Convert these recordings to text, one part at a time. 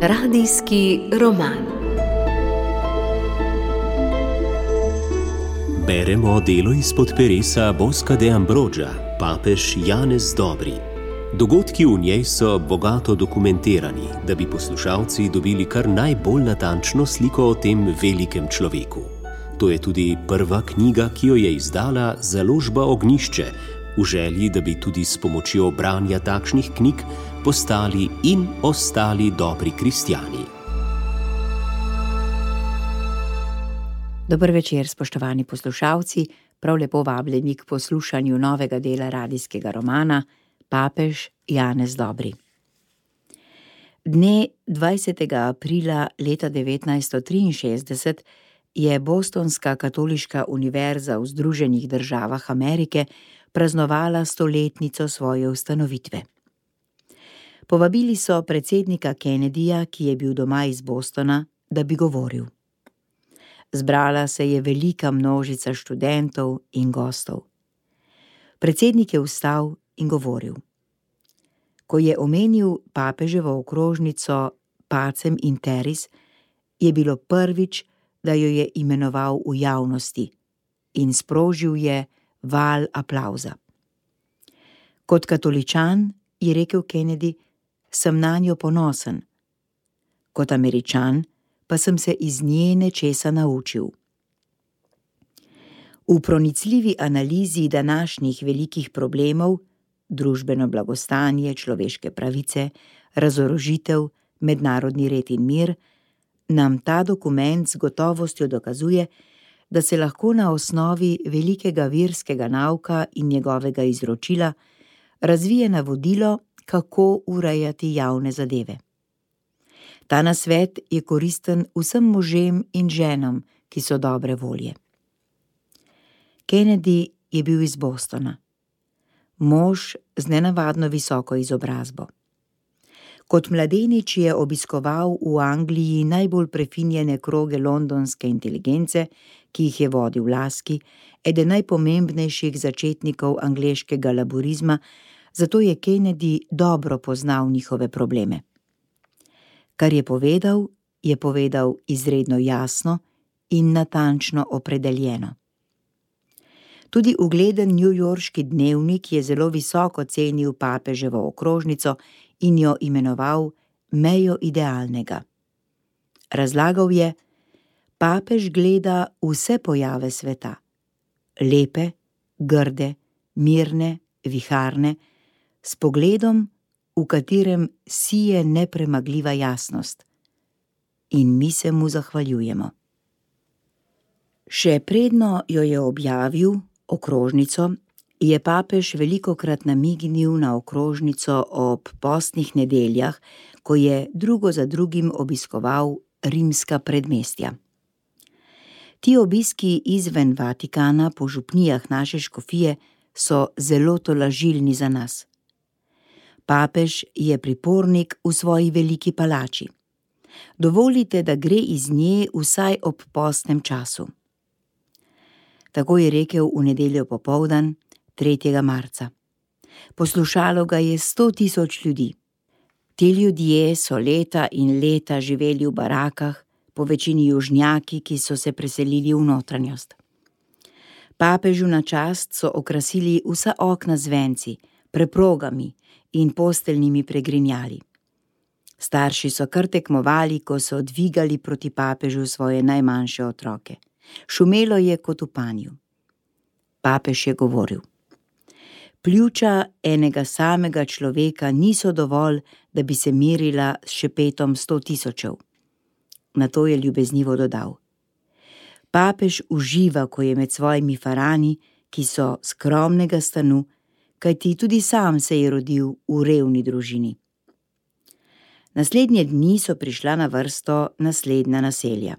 Radijski roman. Beremo delo izpod peresa Boska de Ambroža, papež Janez Dobri. Dogodki v njej so bogato dokumentirani, da bi poslušalci dobili kar najbolj natančno sliko o tem velikem človeku. To je tudi prva knjiga, ki jo je izdala založba Ognišče, v želji, da bi tudi s pomočjo branja takšnih knjig postali in ostali dobri kristijani. Dobro večer, spoštovani poslušalci, prav lepo vabljeni k poslušanju novega dela radijskega romana Papež Janez Dobri. Dne 20. aprila leta 1963 je Bostonska katoliška univerza v Združenih državah Amerike praznovala stoletnico svoje ustanovitve. Povabili so predsednika Kennedyja, ki je bil doma iz Bostona, da bi govoril. Zbrala se je velika množica študentov in gostov. Predsednik je vstal in govoril. Ko je omenil papeževo okrožnico Pacem in Teris, je bilo prvič, da jo je imenoval v javnosti in sprožil je val aplauza. Kot katoličan je rekel Kennedy, sem na njo ponosen. Kot američan pa sem se iz nje nečesa naučil. V pronicljivi analizi današnjih velikih problemov, družbeno blagostanje, človeške pravice, razorožitev, mednarodni red in mir, nam ta dokument z gotovostjo dokazuje, da se lahko na osnovi velikega virskega nauka in njegovega izročila razvije navodilo, kako urejati javne zadeve. Ta nasvet je koristen vsem možem in ženam, ki so dobre volje. Kennedy je bil iz Bostona, mož z nenavadno visoko izobrazbo. Kot mladenič je obiskoval v Angliji najbolj prefinjene kroge londonske inteligence, ki jih je vodil Laski, eden najpomembnejših začetnikov angleškega laburizma, zato je Kennedy dobro poznal njihove probleme. Kar je povedal, je povedal izredno jasno in natančno opredeljeno. Tudi ugleden newyorški dnevnik je zelo visoko cenil papeževo okrožnico in jo imenoval mejo idealnega. Razlagal je, papež gleda vse pojave sveta: lepe, grde, mirne, viharne, s pogledom, v katerem sije nepremagljiva jasnost. In mi se mu zahvaljujemo. Še predno jo je objavil, okrožnico, je papež veliko krat namignil na okrožnico ob postnih nedeljah, ko je drugo za drugim obiskoval rimska predmestja. Ti obiski izven Vatikana po župnijah naše škofije so zelo tolažilni za nas. Papež je pripornik v svoji veliki palači. Dovolite, da gre iz nje vsaj ob postnem času. Tako je rekel v nedeljo popovdan, 3. marca. Poslušalo ga je sto tisoč ljudi. Ti ljudje so leta in leta živeli v barakah, po večini južnjaki, ki so se preselili v notranjost. Papežu na čast so okrasili vsa okna z venci, preprogami in posteljnimi pregrinjali. Starši so kar tekmovali, ko so dvigali proti papežu svoje najmanjše otroke. Šumelo je kot v panju. Papež je govoril: Pljuča enega samega človeka niso dovolj, da bi se merila s šepetom sto tisočev. Na to je ljubeznivo dodal: Papež uživa, ko je med svojimi farani, ki so skromnega stanu, kajti tudi sam se je rodil v revni družini. Naslednje dni so prišla na vrsto naslednja naselja: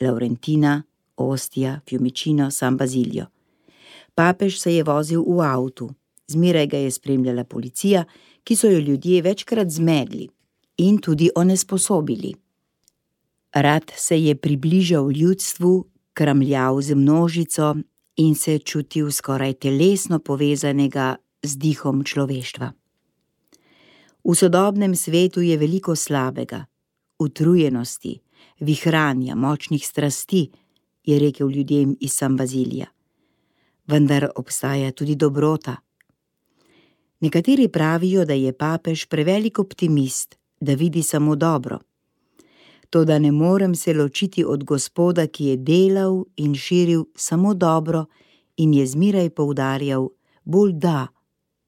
Laurentina, Ostija, Fiumicino, San Bazilio. Papež se je vozil v avtu, zmeraj ga je spremljala policija, ki so jo ljudje večkrat zmedli in tudi onesposobili. Rad se je približal ljudstvu, kramljal z množico in se čutil skoraj telesno povezanega z dihom človeštva. V sodobnem svetu je veliko slabega, utrujenosti, vihranja, močnih strasti, je rekel ljudem iz San Bazilija. Vendar obstaja tudi dobrota. Nekateri pravijo, da je papež prevelik optimist, da vidi samo dobro. To, da ne morem se ločiti od Gospoda, ki je delal in širil samo dobro in je zmeraj poudarjal bolj da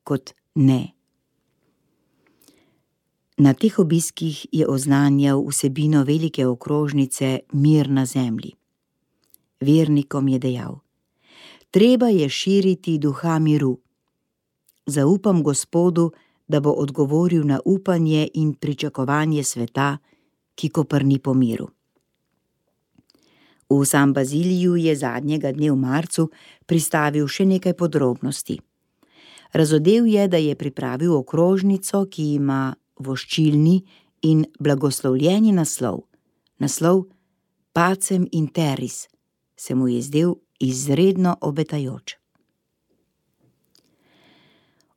kot ne. Na teh obiskih je oznanjal vsebino velike okrožnice Mir na zemlji. Vernikom je dejal: Treba je širiti duha miru. Zaupam Gospodu, da bo odgovoril na upanje in pričakovanje sveta, ki koprni po miru. V San Baziliju je zadnjega dne v marcu pristavil še nekaj podrobnosti. Razodel je, da je pripravil okrožnico, ki ima voščilni in blagoslovljeni naslov. Naslov Pacem in Teris se mu je zdel izredno obetajoč.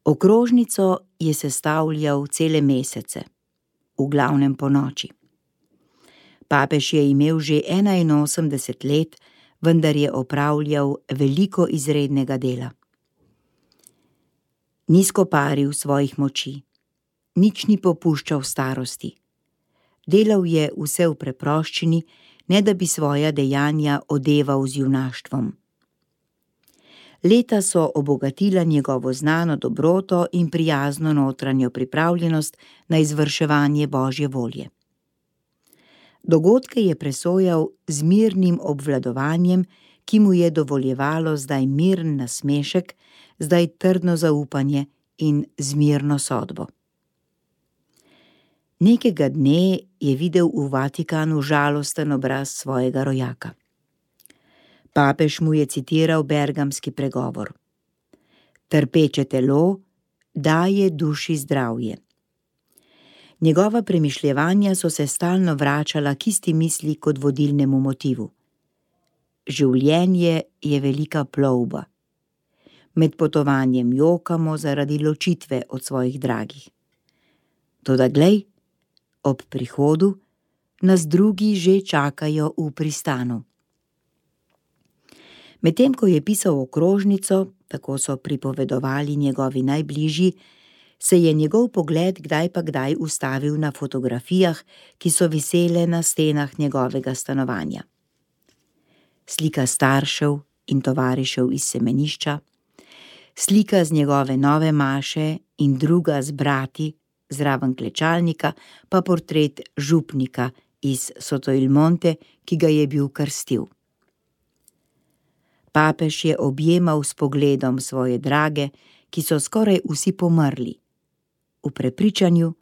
Okrožnico je sestavljal cele mesece, v glavnem po noči. Papež je imel že 81 let, vendar je opravljal veliko izrednega dela. Ni skoparil svojih moči nič ni popuščal starosti. Delal je vse v preproščini, ne da bi svoja dejanja odeval z junaštvom. Leta so obogatila njegovo znano dobroto in prijazno notranjo pripravljenost na izvrševanje božje volje. Dogodke je presojal z mirnim obvladovanjem, ki mu je dovoljevalo zdaj miren nasmešek, zdaj trdno zaupanje in zmirno sodbo. Nekega dne je videl v Vatikanu žalosten obraz svojega rojaka. Papež mu je citiral bergamski pregovor: Trpeče telo daje duši zdravje. Njegova premišljevanja so se stalno vračala k isti misli kot vodilnemu motivu. Življenje je velika plovba. Med potovanjem jokamo zaradi ločitve od svojih dragih. Toda glej, ob prihodu nas drugi že čakajo v pristanu. Medtem ko je pisal okrožnico, tako so pripovedovali njegovi najbližji, se je njegov pogled kdaj pa kdaj ustavil na fotografijah, ki so visele na stenah njegovega stanovanja. Slika staršev in tovarišev iz semenišča, slika z njegove nove maše in druga z brati, zraven klečalnika pa portret župnika iz Sotoilmonte, ki ga je bil krstil. Papež je objemal s pogledom svoje drage, ki so skoraj vsi pomrli, v prepričanju,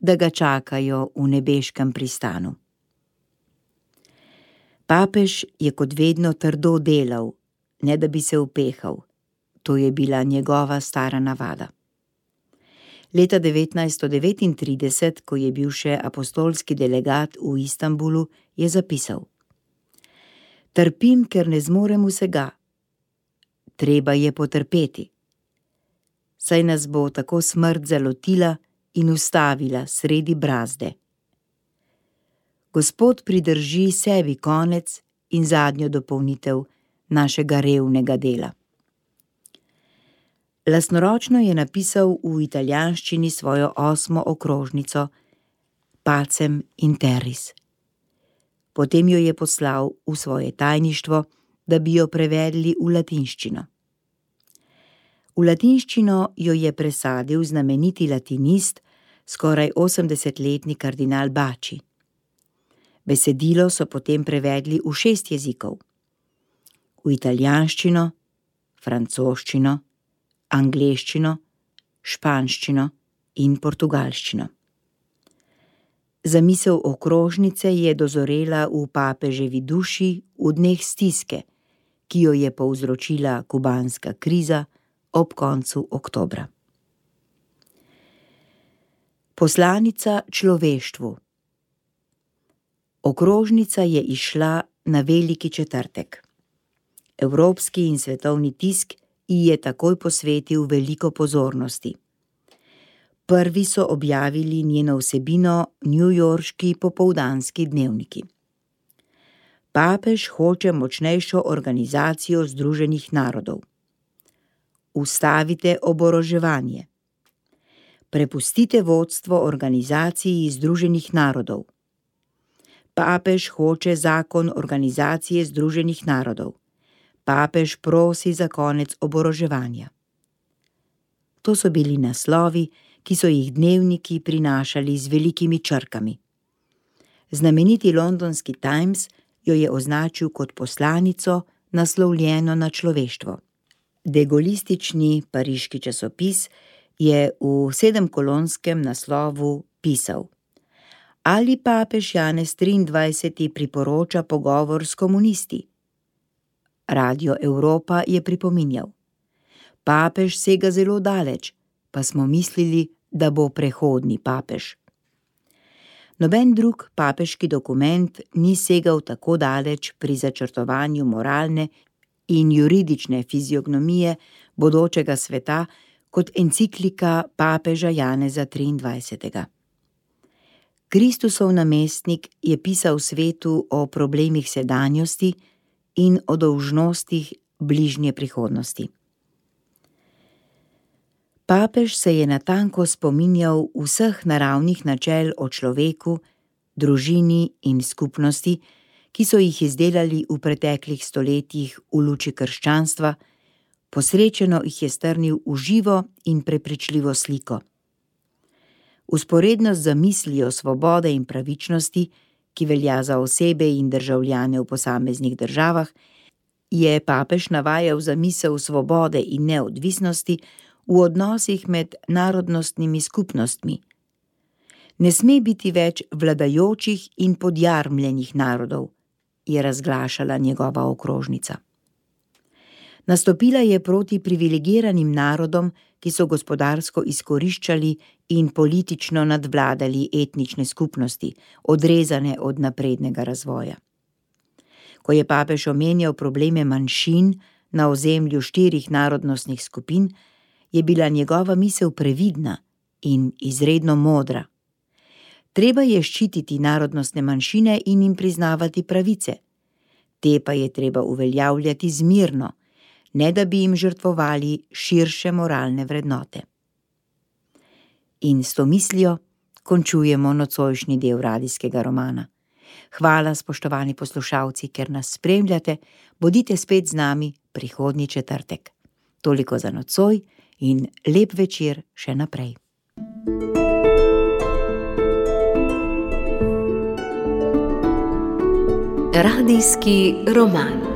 da ga čakajo v nebeškem pristanu. Papež je kot vedno trdo delal, ne da bi se upehal, to je bila njegova stara navada. Leta 1939, ko je bil še apostolski delegat v Istanbulu, je zapisal: Trpim, ker ne zmorem vsega. Treba je potrpeti. Saj nas bo tako smrt zalotila in ustavila sredi brazde. Gospod pridrži sebi konec in zadnjo dopolnitev našega revnega dela. Lastnoročno je napisal v italijanščini svojo osmo okrožnico Pacem in Teris. Potem jo je poslal v svoje tajništvo, da bi jo prevedli v latinščino. V latinščino jo je presadil znameniti latinist, skoraj 80-letni kardinal Bači. Besedilo so potem prevedli v šest jezikov: v italijanščino, francoščino, angleščino, španščino in portugalščino. Zamisel okrožnice je dozorela v papeževi duši v dneh stiske, ki jo je povzročila kubanska kriza ob koncu oktobra. Poslanica človeštvu. Okrožnica je išla na veliki četrtek. Evropski in svetovni tisk ji je takoj posvetil veliko pozornosti. Prvi so objavili njeno vsebino newyorški popoldanski dnevniki. Papež hoče močnejšo organizacijo Združenih narodov. Ustavite oboroževanje. Prepustite vodstvo organizaciji Združenih narodov. Papež hoče zakon organizacije Združenih narodov. Papež prosi za konec oboroževanja. To so bili naslovi, ki so jih dnevniki prinašali z velikimi črkami. Znameniti londonski Times jo je označil kot poslanico, naslovljeno na človeštvo. Degolistični pariški časopis je v sedemkolonskem naslovu pisal: Ali papež Janez 23. priporoča pogovor s komunisti? Radio Evropa je pripominjal: Papež sega zelo daleč, pa smo mislili, da bo prehodni papež. Noben drug papeški dokument ni segal tako daleč pri začrtovanju moralne in juridične fiziognomije bodočega sveta kot enciklika papeža Janeza 23. Kristusov namestnik je pisal svetu o problemih sedanjosti in o dolžnostih bližnje prihodnosti. Papež se je natanko spominjal vseh naravnih načel o človeku, družini in skupnosti, ki so jih izdelali v preteklih stoletjih v luči krščanstva, posrečeno jih je strnil v živo in prepričljivo sliko. Usporedno z zamislijo svobode in pravičnosti, ki velja za osebe in državljane v posameznih državah, je papež navajal zamisel svobode in neodvisnosti v odnosih med narodnostnimi skupnostmi. Ne sme biti več vladajočih in podjarmljenih narodov, je razglašala njegova okrožnica. Nastopila je proti privilegiranim narodom, ki so gospodarsko izkoriščali in politično nadvladali etnične skupnosti, odrezane od naprednega razvoja. Ko je papež omenjal probleme manjšin na ozemlju štirih narodnostnih skupin, je bila njegova misel previdna in izredno modra. Treba je ščititi narodnostne manjšine in jim priznavati pravice, te pa je treba uveljavljati zmirno ne da bi jim žrtvovali širše moralne vrednote. In s to mislijo končujemo nocojšnji del radijskega romana. Hvala, spoštovani poslušalci, ker nas spremljate, bodite spet z nami prihodnji četrtek. Toliko za nocoj in lep večer še naprej. Radijski roman.